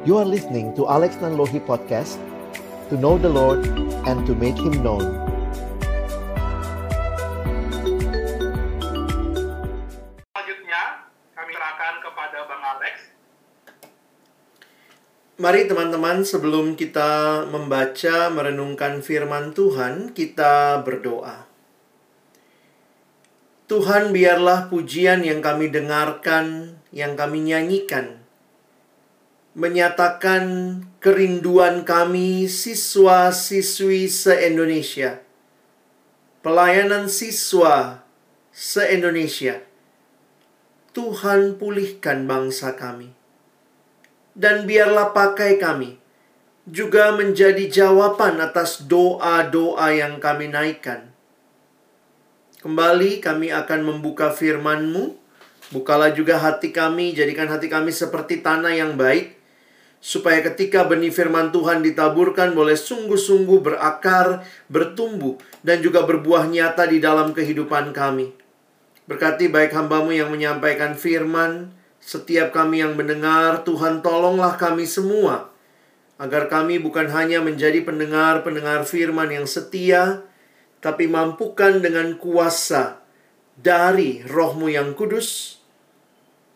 You are listening to Alex Nanlohi Podcast To know the Lord and to make Him known Selanjutnya, kami serahkan kepada Bang Alex. Mari teman-teman sebelum kita membaca merenungkan firman Tuhan, kita berdoa. Tuhan biarlah pujian yang kami dengarkan, yang kami nyanyikan, menyatakan kerinduan kami siswa-siswi se-Indonesia. Pelayanan siswa se-Indonesia. Tuhan pulihkan bangsa kami dan biarlah pakai kami juga menjadi jawaban atas doa-doa yang kami naikkan. Kembali kami akan membuka firman-Mu. Bukalah juga hati kami, jadikan hati kami seperti tanah yang baik, supaya ketika benih firman Tuhan ditaburkan boleh sungguh-sungguh berakar, bertumbuh, dan juga berbuah nyata di dalam kehidupan kami. Berkati baik hambamu yang menyampaikan firman, setiap kami yang mendengar, Tuhan tolonglah kami semua, agar kami bukan hanya menjadi pendengar-pendengar firman yang setia, tapi mampukan dengan kuasa dari rohmu yang kudus,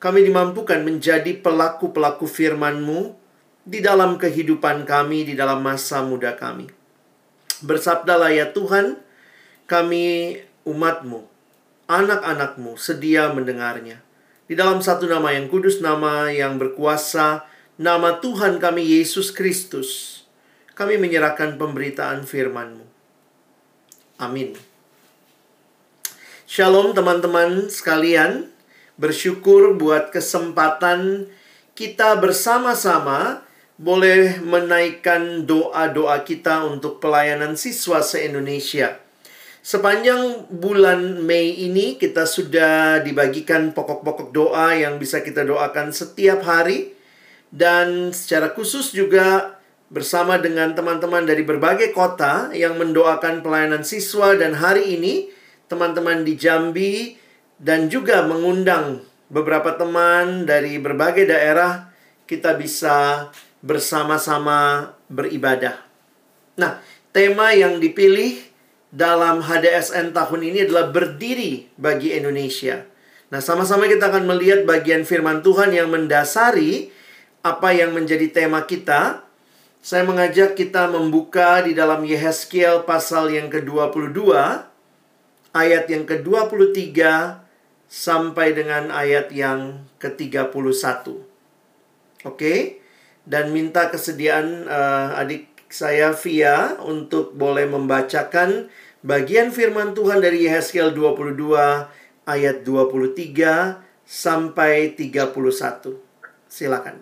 kami dimampukan menjadi pelaku-pelaku firman-Mu di dalam kehidupan kami, di dalam masa muda kami. Bersabdalah ya Tuhan, kami umat-Mu, anak-anak-Mu sedia mendengarnya. Di dalam satu nama yang kudus, nama yang berkuasa, nama Tuhan kami Yesus Kristus, kami menyerahkan pemberitaan firman-Mu. Amin. Shalom teman-teman sekalian. Bersyukur buat kesempatan kita bersama-sama boleh menaikkan doa-doa kita untuk pelayanan siswa se-Indonesia. Sepanjang bulan Mei ini kita sudah dibagikan pokok-pokok doa yang bisa kita doakan setiap hari dan secara khusus juga bersama dengan teman-teman dari berbagai kota yang mendoakan pelayanan siswa dan hari ini teman-teman di Jambi dan juga mengundang beberapa teman dari berbagai daerah kita bisa bersama-sama beribadah. Nah, tema yang dipilih dalam HDSN tahun ini adalah berdiri bagi Indonesia. Nah, sama-sama kita akan melihat bagian firman Tuhan yang mendasari apa yang menjadi tema kita. Saya mengajak kita membuka di dalam Yehezkiel pasal yang ke-22 ayat yang ke-23 sampai dengan ayat yang ke-31. Oke. Dan minta kesediaan uh, adik saya Via untuk boleh membacakan bagian firman Tuhan dari Yehezkiel 22 ayat 23 sampai 31. Silakan.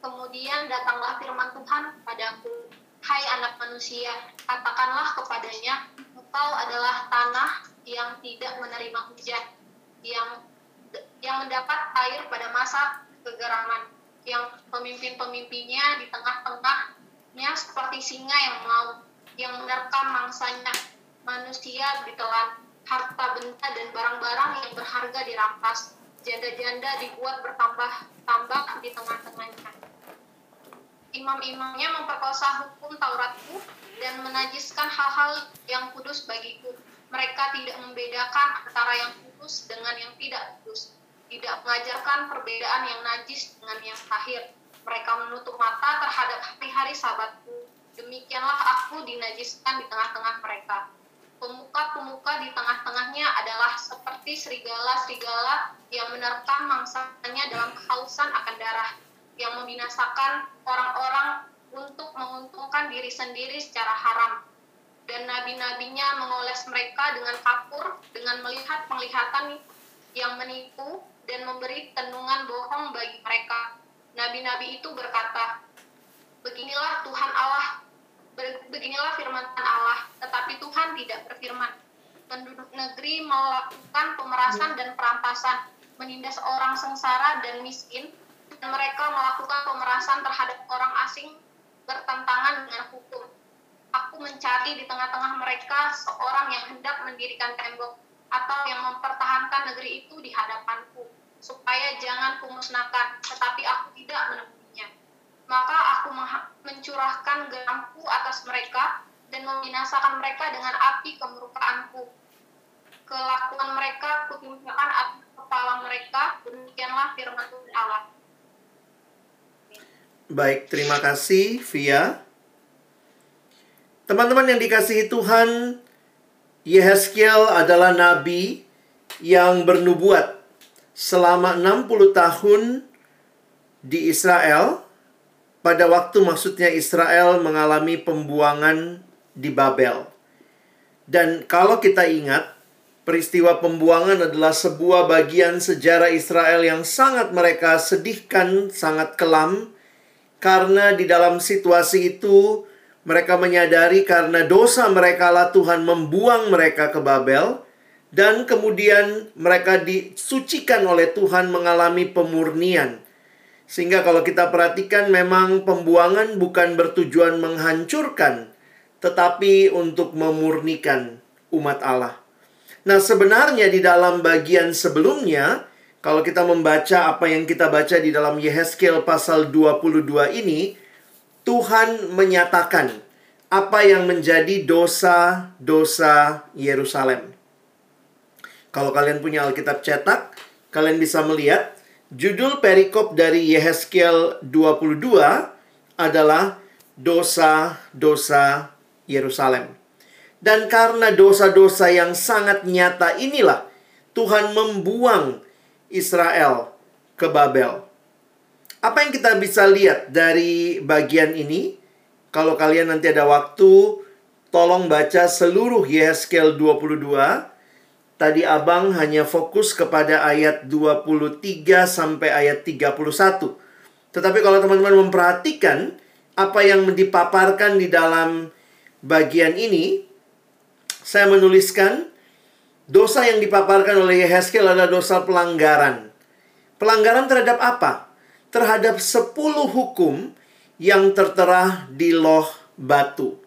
Kemudian datanglah firman Tuhan kepadaku, Hai anak manusia, katakanlah kepadanya, engkau adalah tanah yang tidak menerima hujan, yang yang mendapat air pada masa kegeraman, yang pemimpin-pemimpinnya di tengah-tengahnya seperti singa yang mau, yang menerkam mangsanya, manusia ditelan, harta benda dan barang-barang yang berharga dirampas, janda-janda dibuat bertambah-tambah di tengah-tengahnya. Imam-imamnya memperkosa hukum Tauratku dan menajiskan hal-hal yang kudus bagiku. Mereka tidak membedakan antara yang kudus dengan yang tidak kudus. Tidak mengajarkan perbedaan yang najis dengan yang tahir. Mereka menutup mata terhadap hari-hari sabatku. Demikianlah aku dinajiskan di tengah-tengah mereka. Pemuka-pemuka di tengah-tengahnya adalah seperti serigala-serigala yang menerkam mangsanya dalam kehausan akan darah, yang membinasakan orang-orang untuk menguntungkan diri sendiri secara haram. Dan nabi-nabinya mengoles mereka dengan kapur, dengan melihat penglihatan yang menipu dan memberi tenungan bohong bagi mereka. Nabi-nabi itu berkata, Beginilah Tuhan Allah, beginilah firman Allah, tetapi Tuhan tidak berfirman. Penduduk negeri melakukan pemerasan dan perampasan, menindas orang sengsara dan miskin, dan mereka melakukan pemerasan terhadap orang asing bertentangan dengan hukum. Aku mencari di tengah-tengah mereka seorang yang hendak mendirikan tembok atau yang mempertahankan negeri itu di hadapanku, supaya jangan kumusnahkan, tetapi aku tidak menemuinya. Maka aku mencurahkan garamku atas mereka dan membinasakan mereka dengan api kemurkaanku. Kelakuan mereka kutimpakan atas kepala mereka, demikianlah firman Tuhan Allah. Baik, terima kasih Via. Teman-teman yang dikasihi Tuhan, Yehezkiel adalah nabi yang bernubuat selama 60 tahun di Israel pada waktu maksudnya Israel mengalami pembuangan di Babel. Dan kalau kita ingat, peristiwa pembuangan adalah sebuah bagian sejarah Israel yang sangat mereka sedihkan, sangat kelam, karena di dalam situasi itu mereka menyadari karena dosa mereka lah Tuhan membuang mereka ke Babel dan kemudian mereka disucikan oleh Tuhan mengalami pemurnian. Sehingga kalau kita perhatikan memang pembuangan bukan bertujuan menghancurkan tetapi untuk memurnikan umat Allah. Nah, sebenarnya di dalam bagian sebelumnya kalau kita membaca apa yang kita baca di dalam Yehezkiel pasal 22 ini, Tuhan menyatakan apa yang menjadi dosa-dosa Yerusalem. Kalau kalian punya Alkitab cetak, kalian bisa melihat judul perikop dari Yehezkiel 22 adalah dosa-dosa Yerusalem. Dan karena dosa-dosa yang sangat nyata inilah Tuhan membuang Israel ke Babel. Apa yang kita bisa lihat dari bagian ini? Kalau kalian nanti ada waktu, tolong baca seluruh Yeskel 22. Tadi abang hanya fokus kepada ayat 23 sampai ayat 31. Tetapi kalau teman-teman memperhatikan apa yang dipaparkan di dalam bagian ini, saya menuliskan Dosa yang dipaparkan oleh Yehezkiel adalah dosa pelanggaran. Pelanggaran terhadap apa? Terhadap sepuluh hukum yang tertera di loh batu.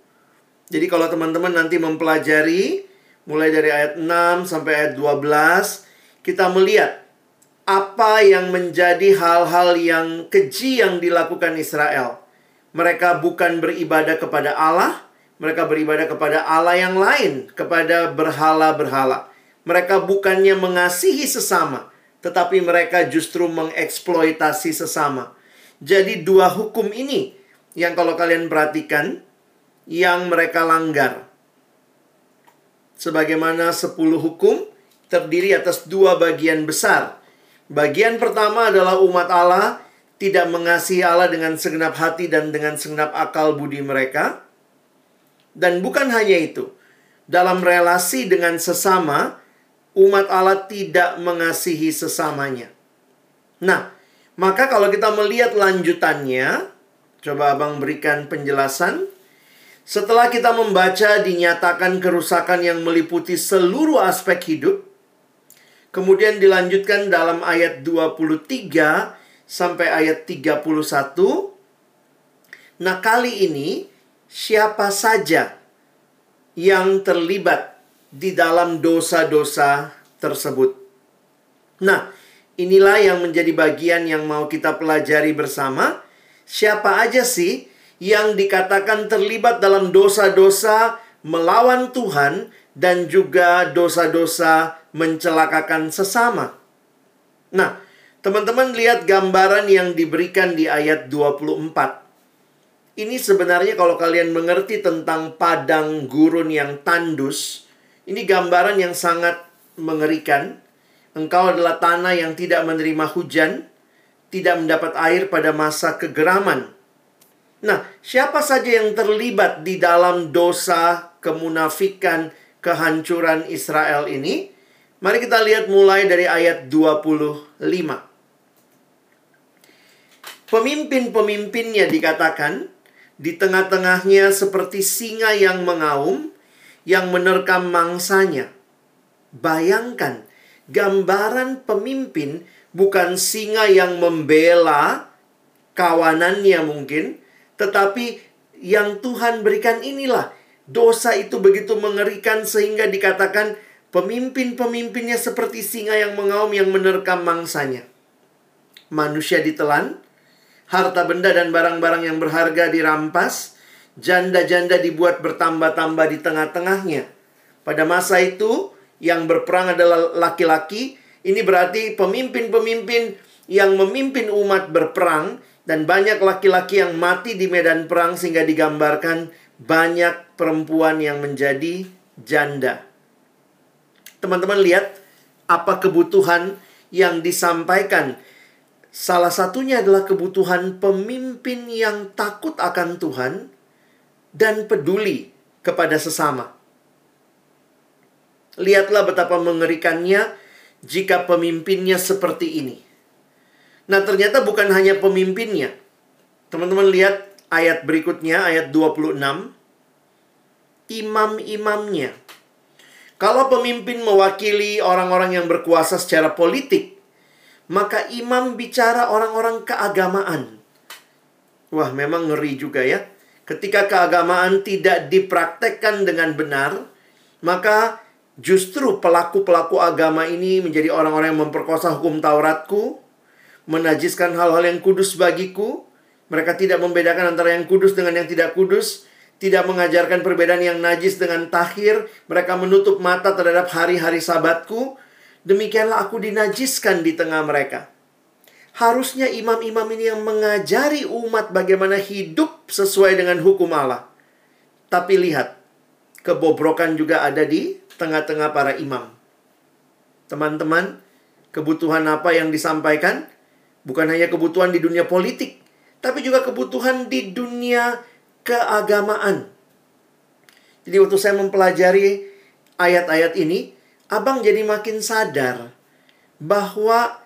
Jadi kalau teman-teman nanti mempelajari mulai dari ayat 6 sampai ayat 12, kita melihat apa yang menjadi hal-hal yang keji yang dilakukan Israel. Mereka bukan beribadah kepada Allah, mereka beribadah kepada Allah yang lain, kepada berhala-berhala. Mereka bukannya mengasihi sesama, tetapi mereka justru mengeksploitasi sesama. Jadi dua hukum ini yang kalau kalian perhatikan yang mereka langgar. Sebagaimana sepuluh hukum terdiri atas dua bagian besar. Bagian pertama adalah umat Allah tidak mengasihi Allah dengan segenap hati dan dengan segenap akal budi mereka. Dan bukan hanya itu. Dalam relasi dengan sesama, umat Allah tidak mengasihi sesamanya. Nah, maka kalau kita melihat lanjutannya, coba Abang berikan penjelasan. Setelah kita membaca dinyatakan kerusakan yang meliputi seluruh aspek hidup, kemudian dilanjutkan dalam ayat 23 sampai ayat 31. Nah, kali ini siapa saja yang terlibat di dalam dosa-dosa tersebut. Nah, inilah yang menjadi bagian yang mau kita pelajari bersama. Siapa aja sih yang dikatakan terlibat dalam dosa-dosa melawan Tuhan dan juga dosa-dosa mencelakakan sesama? Nah, teman-teman lihat gambaran yang diberikan di ayat 24. Ini sebenarnya kalau kalian mengerti tentang padang gurun yang tandus, ini gambaran yang sangat mengerikan. Engkau adalah tanah yang tidak menerima hujan, tidak mendapat air pada masa kegeraman. Nah, siapa saja yang terlibat di dalam dosa, kemunafikan, kehancuran Israel ini? Mari kita lihat mulai dari ayat 25. Pemimpin-pemimpinnya dikatakan, di tengah-tengahnya seperti singa yang mengaum, yang menerkam mangsanya. Bayangkan, gambaran pemimpin bukan singa yang membela kawanannya mungkin, tetapi yang Tuhan berikan inilah. Dosa itu begitu mengerikan sehingga dikatakan pemimpin-pemimpinnya seperti singa yang mengaum yang menerkam mangsanya. Manusia ditelan, harta benda dan barang-barang yang berharga dirampas, janda-janda dibuat bertambah-tambah di tengah-tengahnya. Pada masa itu, yang berperang adalah laki-laki. Ini berarti pemimpin-pemimpin yang memimpin umat berperang dan banyak laki-laki yang mati di medan perang sehingga digambarkan banyak perempuan yang menjadi janda. Teman-teman lihat apa kebutuhan yang disampaikan. Salah satunya adalah kebutuhan pemimpin yang takut akan Tuhan dan peduli kepada sesama. Lihatlah betapa mengerikannya jika pemimpinnya seperti ini. Nah, ternyata bukan hanya pemimpinnya. Teman-teman lihat ayat berikutnya, ayat 26. Imam-imamnya. Kalau pemimpin mewakili orang-orang yang berkuasa secara politik, maka imam bicara orang-orang keagamaan. Wah, memang ngeri juga ya. Ketika keagamaan tidak dipraktekkan dengan benar, maka Justru pelaku-pelaku agama ini menjadi orang-orang yang memperkosa hukum Tauratku, menajiskan hal-hal yang kudus bagiku. Mereka tidak membedakan antara yang kudus dengan yang tidak kudus, tidak mengajarkan perbedaan yang najis dengan tahir. Mereka menutup mata terhadap hari-hari sabatku. Demikianlah aku dinajiskan di tengah mereka. Harusnya imam-imam ini yang mengajari umat bagaimana hidup sesuai dengan hukum Allah. Tapi lihat, kebobrokan juga ada di tengah-tengah para imam. Teman-teman, kebutuhan apa yang disampaikan? Bukan hanya kebutuhan di dunia politik, tapi juga kebutuhan di dunia keagamaan. Jadi waktu saya mempelajari ayat-ayat ini, abang jadi makin sadar bahwa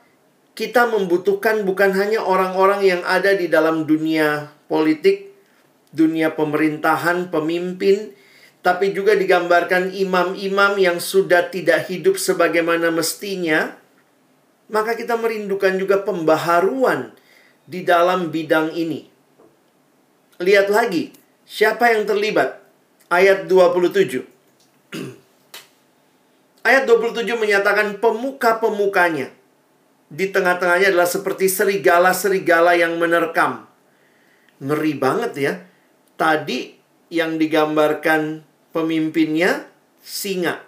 kita membutuhkan bukan hanya orang-orang yang ada di dalam dunia politik, dunia pemerintahan, pemimpin, tapi juga digambarkan imam-imam yang sudah tidak hidup sebagaimana mestinya, maka kita merindukan juga pembaharuan di dalam bidang ini. Lihat lagi, siapa yang terlibat? Ayat 27. Ayat 27 menyatakan pemuka-pemukanya. Di tengah-tengahnya adalah seperti serigala-serigala yang menerkam. Ngeri banget ya. Tadi yang digambarkan Pemimpinnya singa.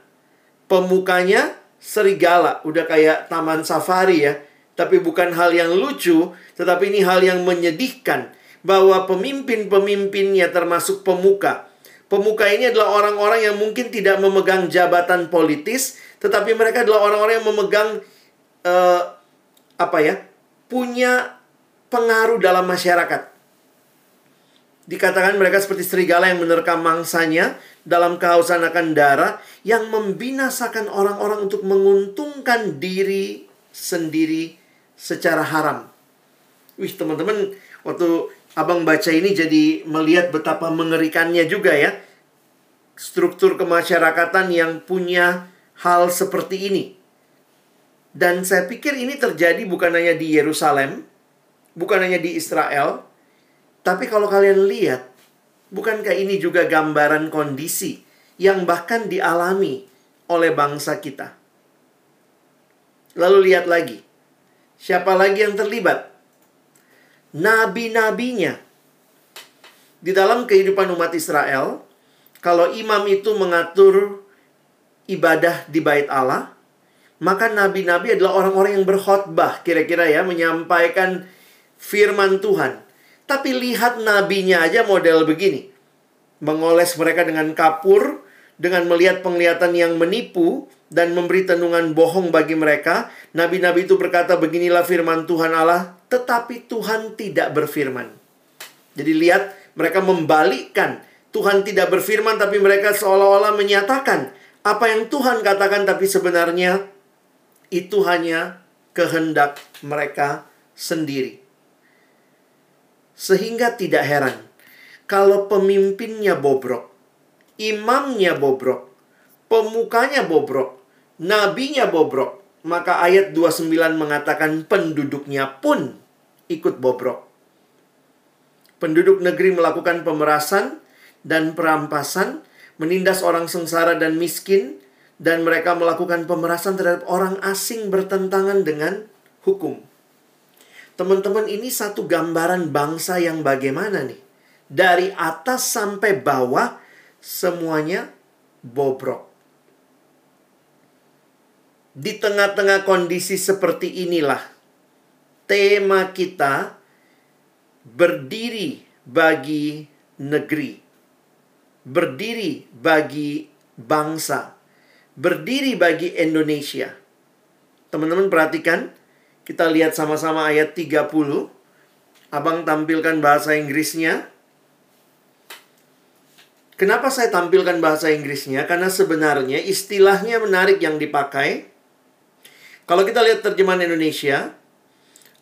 Pemukanya serigala. Udah kayak taman safari ya. Tapi bukan hal yang lucu, tetapi ini hal yang menyedihkan. Bahwa pemimpin-pemimpinnya termasuk pemuka. Pemuka ini adalah orang-orang yang mungkin tidak memegang jabatan politis, tetapi mereka adalah orang-orang yang memegang uh, apa ya? punya pengaruh dalam masyarakat. Dikatakan mereka seperti serigala yang menerkam mangsanya dalam kehausan akan darah yang membinasakan orang-orang untuk menguntungkan diri sendiri secara haram. Wih, teman-teman, waktu abang baca ini jadi melihat betapa mengerikannya juga ya. Struktur kemasyarakatan yang punya hal seperti ini. Dan saya pikir ini terjadi bukan hanya di Yerusalem, bukan hanya di Israel, tapi kalau kalian lihat, bukankah ini juga gambaran kondisi yang bahkan dialami oleh bangsa kita? Lalu lihat lagi. Siapa lagi yang terlibat? Nabi-nabinya. Di dalam kehidupan umat Israel, kalau imam itu mengatur ibadah di bait Allah, maka nabi-nabi adalah orang-orang yang berkhotbah, kira-kira ya, menyampaikan firman Tuhan. Tapi lihat nabinya aja model begini. Mengoles mereka dengan kapur, dengan melihat penglihatan yang menipu, dan memberi tenungan bohong bagi mereka. Nabi-nabi itu berkata, beginilah firman Tuhan Allah, tetapi Tuhan tidak berfirman. Jadi lihat, mereka membalikkan. Tuhan tidak berfirman, tapi mereka seolah-olah menyatakan apa yang Tuhan katakan, tapi sebenarnya itu hanya kehendak mereka sendiri. Sehingga tidak heran kalau pemimpinnya bobrok, imamnya bobrok, pemukanya bobrok, nabinya bobrok, maka ayat 29 mengatakan penduduknya pun ikut bobrok. Penduduk negeri melakukan pemerasan dan perampasan, menindas orang sengsara dan miskin, dan mereka melakukan pemerasan terhadap orang asing bertentangan dengan hukum. Teman-teman, ini satu gambaran bangsa yang bagaimana nih? Dari atas sampai bawah, semuanya bobrok. Di tengah-tengah kondisi seperti inilah, tema kita berdiri bagi negeri, berdiri bagi bangsa, berdiri bagi Indonesia. Teman-teman perhatikan, kita lihat sama-sama ayat 30. Abang tampilkan bahasa Inggrisnya. Kenapa saya tampilkan bahasa Inggrisnya? Karena sebenarnya istilahnya menarik yang dipakai. Kalau kita lihat terjemahan Indonesia,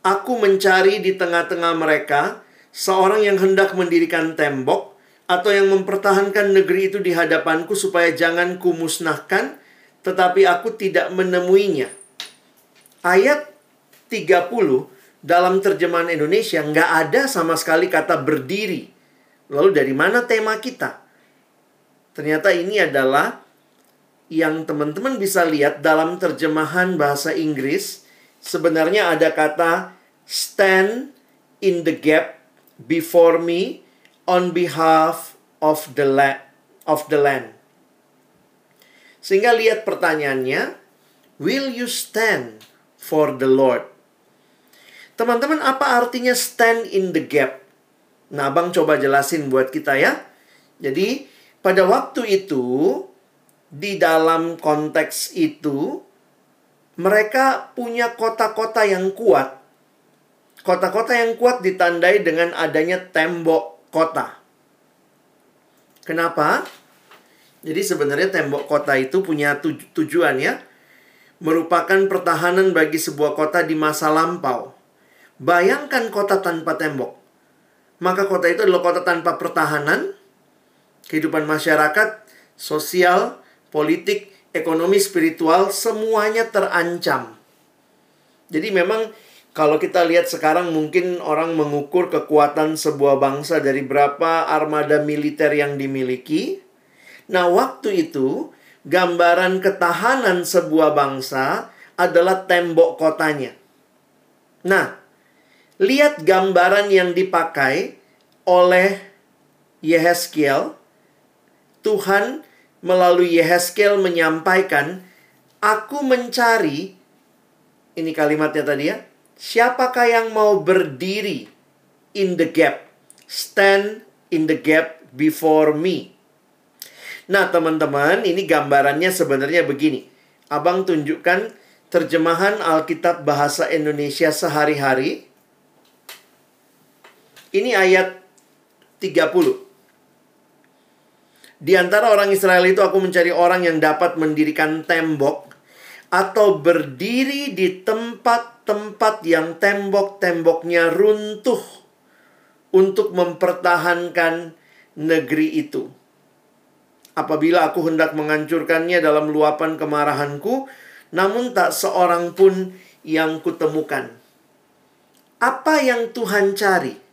aku mencari di tengah-tengah mereka seorang yang hendak mendirikan tembok atau yang mempertahankan negeri itu di hadapanku supaya jangan kumusnahkan, tetapi aku tidak menemuinya. Ayat 30 dalam terjemahan Indonesia nggak ada sama sekali kata berdiri. Lalu dari mana tema kita? Ternyata ini adalah yang teman-teman bisa lihat dalam terjemahan bahasa Inggris. Sebenarnya ada kata stand in the gap before me on behalf of the land of the land. Sehingga lihat pertanyaannya, will you stand for the Lord? Teman-teman, apa artinya stand in the gap? Nah, Abang coba jelasin buat kita ya. Jadi, pada waktu itu, di dalam konteks itu, mereka punya kota-kota yang kuat. Kota-kota yang kuat ditandai dengan adanya tembok kota. Kenapa? Jadi sebenarnya tembok kota itu punya tuj tujuan ya. Merupakan pertahanan bagi sebuah kota di masa lampau. Bayangkan kota tanpa tembok. Maka kota itu adalah kota tanpa pertahanan, kehidupan masyarakat, sosial, politik, ekonomi, spiritual, semuanya terancam. Jadi memang kalau kita lihat sekarang mungkin orang mengukur kekuatan sebuah bangsa dari berapa armada militer yang dimiliki. Nah, waktu itu gambaran ketahanan sebuah bangsa adalah tembok kotanya. Nah, Lihat gambaran yang dipakai oleh Yehezkiel. Tuhan melalui Yehezkiel menyampaikan, Aku mencari, ini kalimatnya tadi ya, siapakah yang mau berdiri in the gap, stand in the gap before me. Nah teman-teman, ini gambarannya sebenarnya begini. Abang tunjukkan terjemahan Alkitab bahasa Indonesia sehari-hari ini ayat 30. Di antara orang Israel itu aku mencari orang yang dapat mendirikan tembok atau berdiri di tempat-tempat yang tembok-temboknya runtuh untuk mempertahankan negeri itu. Apabila aku hendak menghancurkannya dalam luapan kemarahanku, namun tak seorang pun yang kutemukan. Apa yang Tuhan cari?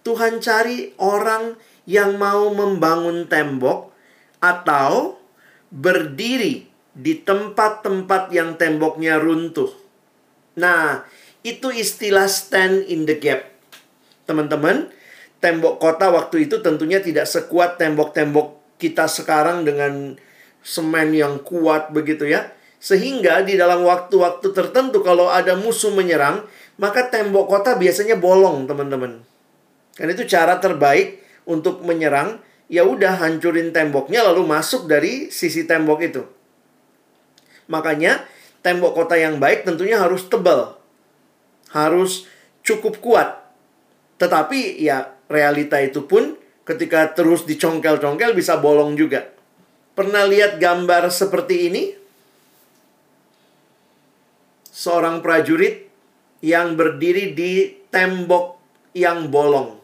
Tuhan cari orang yang mau membangun tembok atau berdiri di tempat-tempat yang temboknya runtuh. Nah, itu istilah stand in the gap. Teman-teman, tembok kota waktu itu tentunya tidak sekuat tembok-tembok kita sekarang dengan semen yang kuat begitu ya. Sehingga di dalam waktu-waktu tertentu kalau ada musuh menyerang, maka tembok kota biasanya bolong, teman-teman. Kan itu cara terbaik untuk menyerang. Ya udah hancurin temboknya lalu masuk dari sisi tembok itu. Makanya tembok kota yang baik tentunya harus tebal. Harus cukup kuat. Tetapi ya realita itu pun ketika terus dicongkel-congkel bisa bolong juga. Pernah lihat gambar seperti ini? Seorang prajurit yang berdiri di tembok yang bolong.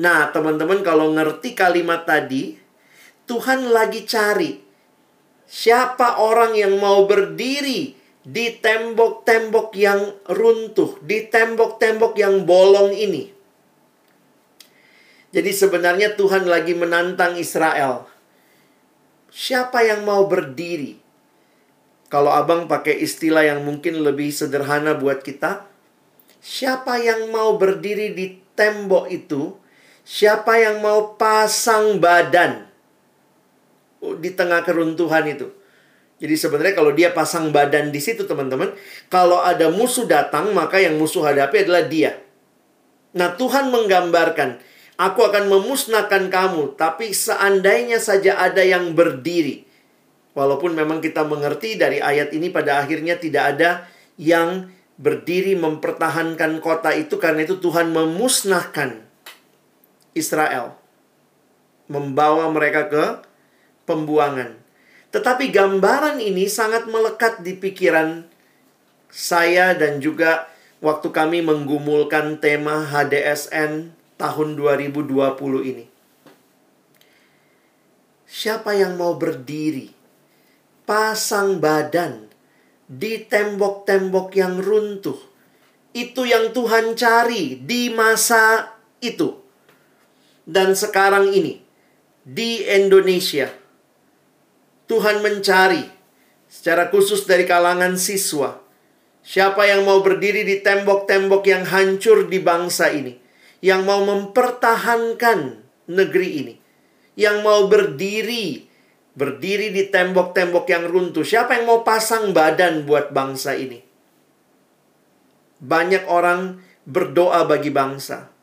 Nah, teman-teman kalau ngerti kalimat tadi, Tuhan lagi cari siapa orang yang mau berdiri di tembok-tembok yang runtuh, di tembok-tembok yang bolong ini. Jadi sebenarnya Tuhan lagi menantang Israel. Siapa yang mau berdiri? Kalau abang pakai istilah yang mungkin lebih sederhana buat kita, Siapa yang mau berdiri di tembok itu? Siapa yang mau pasang badan di tengah keruntuhan itu? Jadi sebenarnya kalau dia pasang badan di situ teman-teman, kalau ada musuh datang maka yang musuh hadapi adalah dia. Nah, Tuhan menggambarkan, aku akan memusnahkan kamu, tapi seandainya saja ada yang berdiri. Walaupun memang kita mengerti dari ayat ini pada akhirnya tidak ada yang berdiri mempertahankan kota itu karena itu Tuhan memusnahkan Israel. Membawa mereka ke pembuangan. Tetapi gambaran ini sangat melekat di pikiran saya dan juga waktu kami menggumulkan tema HDSN tahun 2020 ini. Siapa yang mau berdiri, pasang badan, di tembok-tembok yang runtuh. Itu yang Tuhan cari di masa itu. Dan sekarang ini, di Indonesia, Tuhan mencari secara khusus dari kalangan siswa. Siapa yang mau berdiri di tembok-tembok yang hancur di bangsa ini? Yang mau mempertahankan negeri ini? Yang mau berdiri berdiri di tembok-tembok yang runtuh. Siapa yang mau pasang badan buat bangsa ini? Banyak orang berdoa bagi bangsa.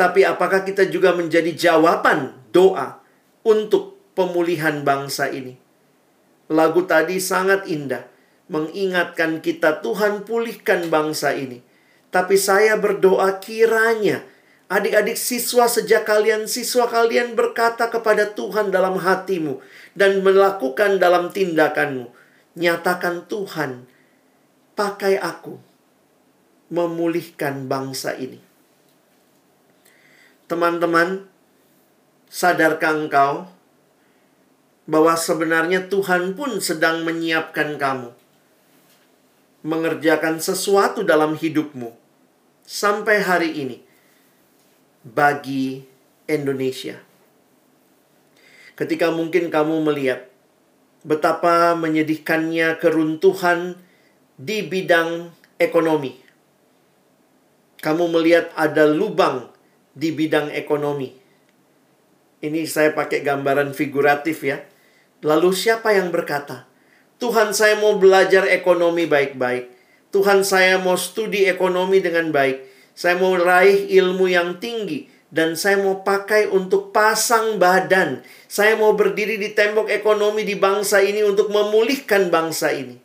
Tapi apakah kita juga menjadi jawaban doa untuk pemulihan bangsa ini? Lagu tadi sangat indah, mengingatkan kita Tuhan pulihkan bangsa ini. Tapi saya berdoa kiranya Adik-adik siswa sejak kalian siswa kalian berkata kepada Tuhan dalam hatimu dan melakukan dalam tindakanmu. Nyatakan Tuhan, pakai aku memulihkan bangsa ini. Teman-teman, sadarkah engkau bahwa sebenarnya Tuhan pun sedang menyiapkan kamu mengerjakan sesuatu dalam hidupmu sampai hari ini bagi Indonesia. Ketika mungkin kamu melihat betapa menyedihkannya keruntuhan di bidang ekonomi. Kamu melihat ada lubang di bidang ekonomi. Ini saya pakai gambaran figuratif ya. Lalu siapa yang berkata, "Tuhan, saya mau belajar ekonomi baik-baik. Tuhan, saya mau studi ekonomi dengan baik." Saya mau raih ilmu yang tinggi dan saya mau pakai untuk pasang badan. Saya mau berdiri di tembok ekonomi di bangsa ini untuk memulihkan bangsa ini.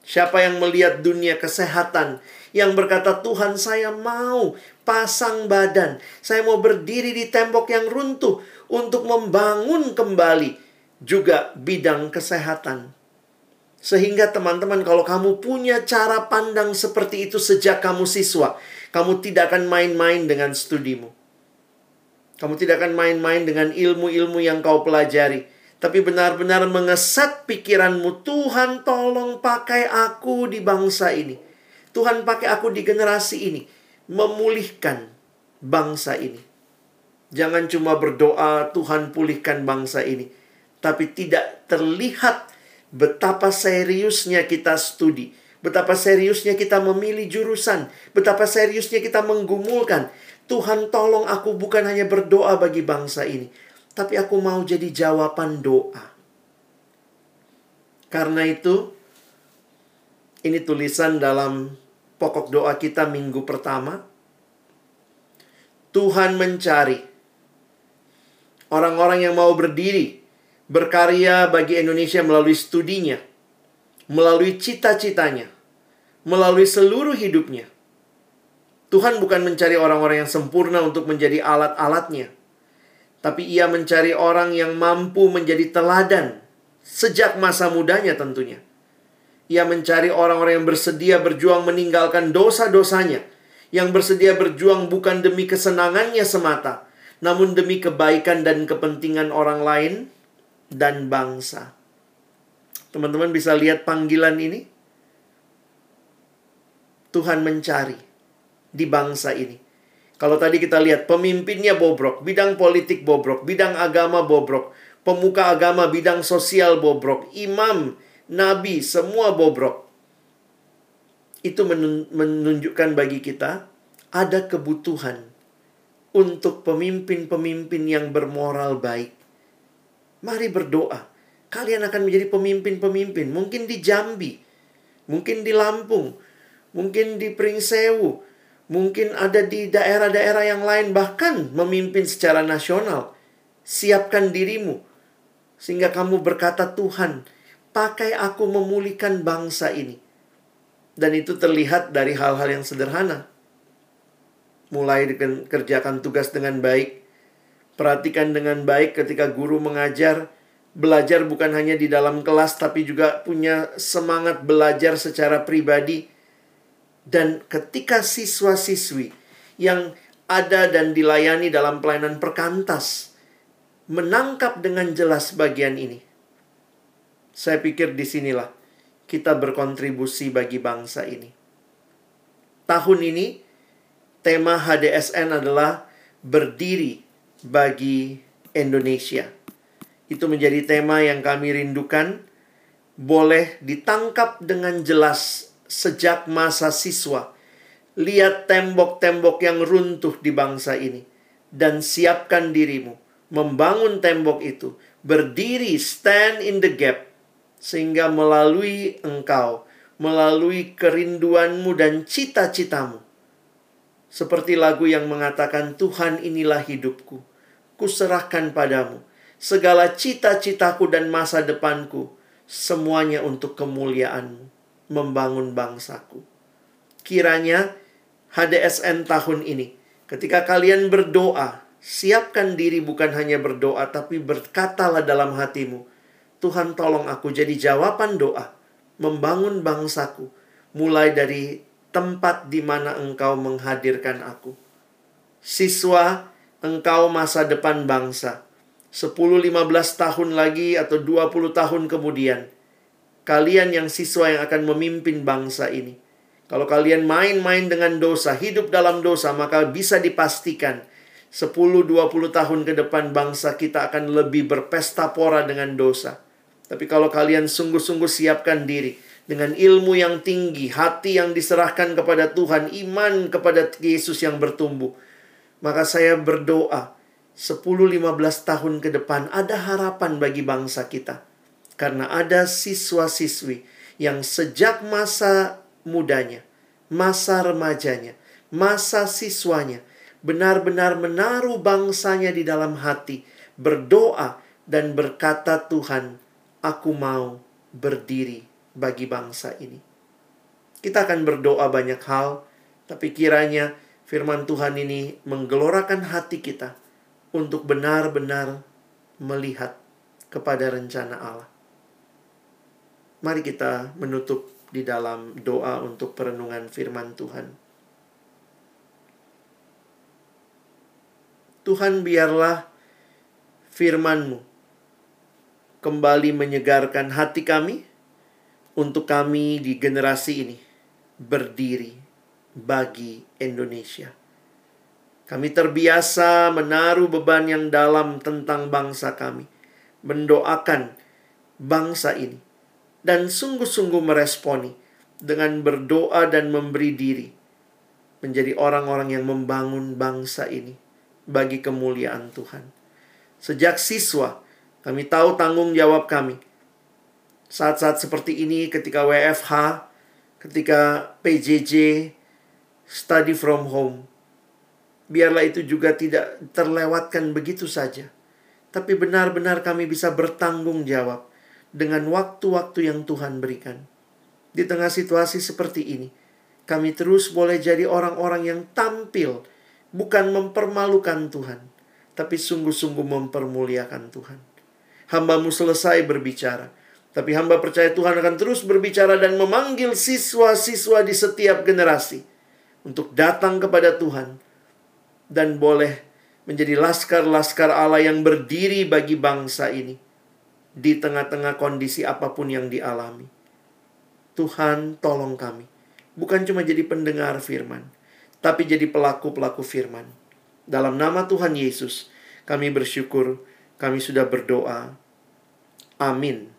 Siapa yang melihat dunia kesehatan yang berkata, "Tuhan, saya mau pasang badan. Saya mau berdiri di tembok yang runtuh untuk membangun kembali juga bidang kesehatan." Sehingga teman-teman kalau kamu punya cara pandang seperti itu sejak kamu siswa, kamu tidak akan main-main dengan studimu. Kamu tidak akan main-main dengan ilmu-ilmu yang kau pelajari. Tapi benar-benar mengesat pikiranmu, Tuhan tolong pakai aku di bangsa ini. Tuhan pakai aku di generasi ini. Memulihkan bangsa ini. Jangan cuma berdoa, Tuhan pulihkan bangsa ini. Tapi tidak terlihat betapa seriusnya kita studi, betapa seriusnya kita memilih jurusan, betapa seriusnya kita menggumulkan. Tuhan tolong aku bukan hanya berdoa bagi bangsa ini, tapi aku mau jadi jawaban doa. Karena itu, ini tulisan dalam pokok doa kita minggu pertama. Tuhan mencari orang-orang yang mau berdiri berkarya bagi Indonesia melalui studinya, melalui cita-citanya, melalui seluruh hidupnya. Tuhan bukan mencari orang-orang yang sempurna untuk menjadi alat-alatnya, tapi Ia mencari orang yang mampu menjadi teladan sejak masa mudanya tentunya. Ia mencari orang-orang yang bersedia berjuang meninggalkan dosa-dosanya, yang bersedia berjuang bukan demi kesenangannya semata, namun demi kebaikan dan kepentingan orang lain dan bangsa. Teman-teman bisa lihat panggilan ini? Tuhan mencari di bangsa ini. Kalau tadi kita lihat pemimpinnya bobrok, bidang politik bobrok, bidang agama bobrok, pemuka agama bidang sosial bobrok, imam, nabi, semua bobrok. itu menunjukkan bagi kita ada kebutuhan untuk pemimpin-pemimpin yang bermoral baik. Mari berdoa. Kalian akan menjadi pemimpin-pemimpin. Mungkin di Jambi, mungkin di Lampung, mungkin di Pringsewu, mungkin ada di daerah-daerah yang lain, bahkan memimpin secara nasional. Siapkan dirimu, sehingga kamu berkata, "Tuhan, pakai aku memulihkan bangsa ini." Dan itu terlihat dari hal-hal yang sederhana. Mulai kerjakan tugas dengan baik, perhatikan dengan baik ketika guru mengajar, belajar bukan hanya di dalam kelas, tapi juga punya semangat belajar secara pribadi dan ketika siswa-siswi yang ada dan dilayani dalam pelayanan perkantas menangkap dengan jelas bagian ini. Saya pikir di sinilah kita berkontribusi bagi bangsa ini. Tahun ini, tema HDSN adalah berdiri bagi Indonesia. Itu menjadi tema yang kami rindukan, boleh ditangkap dengan jelas sejak masa siswa. Lihat tembok-tembok yang runtuh di bangsa ini dan siapkan dirimu membangun tembok itu, berdiri stand in the gap sehingga melalui engkau, melalui kerinduanmu dan cita-citamu. Seperti lagu yang mengatakan Tuhan inilah hidupku, kuserahkan padamu segala cita-citaku dan masa depanku, semuanya untuk kemuliaanmu membangun bangsaku. Kiranya HDSN tahun ini, ketika kalian berdoa, siapkan diri bukan hanya berdoa, tapi berkatalah dalam hatimu, Tuhan tolong aku jadi jawaban doa, membangun bangsaku, mulai dari tempat di mana engkau menghadirkan aku. Siswa, engkau masa depan bangsa. 10-15 tahun lagi atau 20 tahun kemudian, Kalian yang siswa yang akan memimpin bangsa ini. Kalau kalian main-main dengan dosa, hidup dalam dosa, maka bisa dipastikan 10-20 tahun ke depan bangsa kita akan lebih berpesta pora dengan dosa. Tapi kalau kalian sungguh-sungguh siapkan diri dengan ilmu yang tinggi, hati yang diserahkan kepada Tuhan, iman kepada Yesus yang bertumbuh, maka saya berdoa 10-15 tahun ke depan ada harapan bagi bangsa kita. Karena ada siswa-siswi yang sejak masa mudanya, masa remajanya, masa siswanya benar-benar menaruh bangsanya di dalam hati, berdoa dan berkata, "Tuhan, aku mau berdiri bagi bangsa ini." Kita akan berdoa banyak hal, tapi kiranya firman Tuhan ini menggelorakan hati kita untuk benar-benar melihat kepada rencana Allah. Mari kita menutup di dalam doa untuk perenungan firman Tuhan. Tuhan biarlah firman-Mu kembali menyegarkan hati kami untuk kami di generasi ini berdiri bagi Indonesia. Kami terbiasa menaruh beban yang dalam tentang bangsa kami, mendoakan bangsa ini dan sungguh-sungguh meresponi dengan berdoa dan memberi diri menjadi orang-orang yang membangun bangsa ini bagi kemuliaan Tuhan. Sejak siswa, kami tahu tanggung jawab kami. Saat-saat seperti ini ketika WFH, ketika PJJ, study from home, biarlah itu juga tidak terlewatkan begitu saja. Tapi benar-benar kami bisa bertanggung jawab dengan waktu-waktu yang Tuhan berikan. Di tengah situasi seperti ini, kami terus boleh jadi orang-orang yang tampil, bukan mempermalukan Tuhan, tapi sungguh-sungguh mempermuliakan Tuhan. Hambamu selesai berbicara, tapi hamba percaya Tuhan akan terus berbicara dan memanggil siswa-siswa di setiap generasi untuk datang kepada Tuhan dan boleh menjadi laskar-laskar Allah yang berdiri bagi bangsa ini di tengah-tengah kondisi apa pun yang dialami. Tuhan, tolong kami. Bukan cuma jadi pendengar firman, tapi jadi pelaku-pelaku firman. Dalam nama Tuhan Yesus, kami bersyukur, kami sudah berdoa. Amin.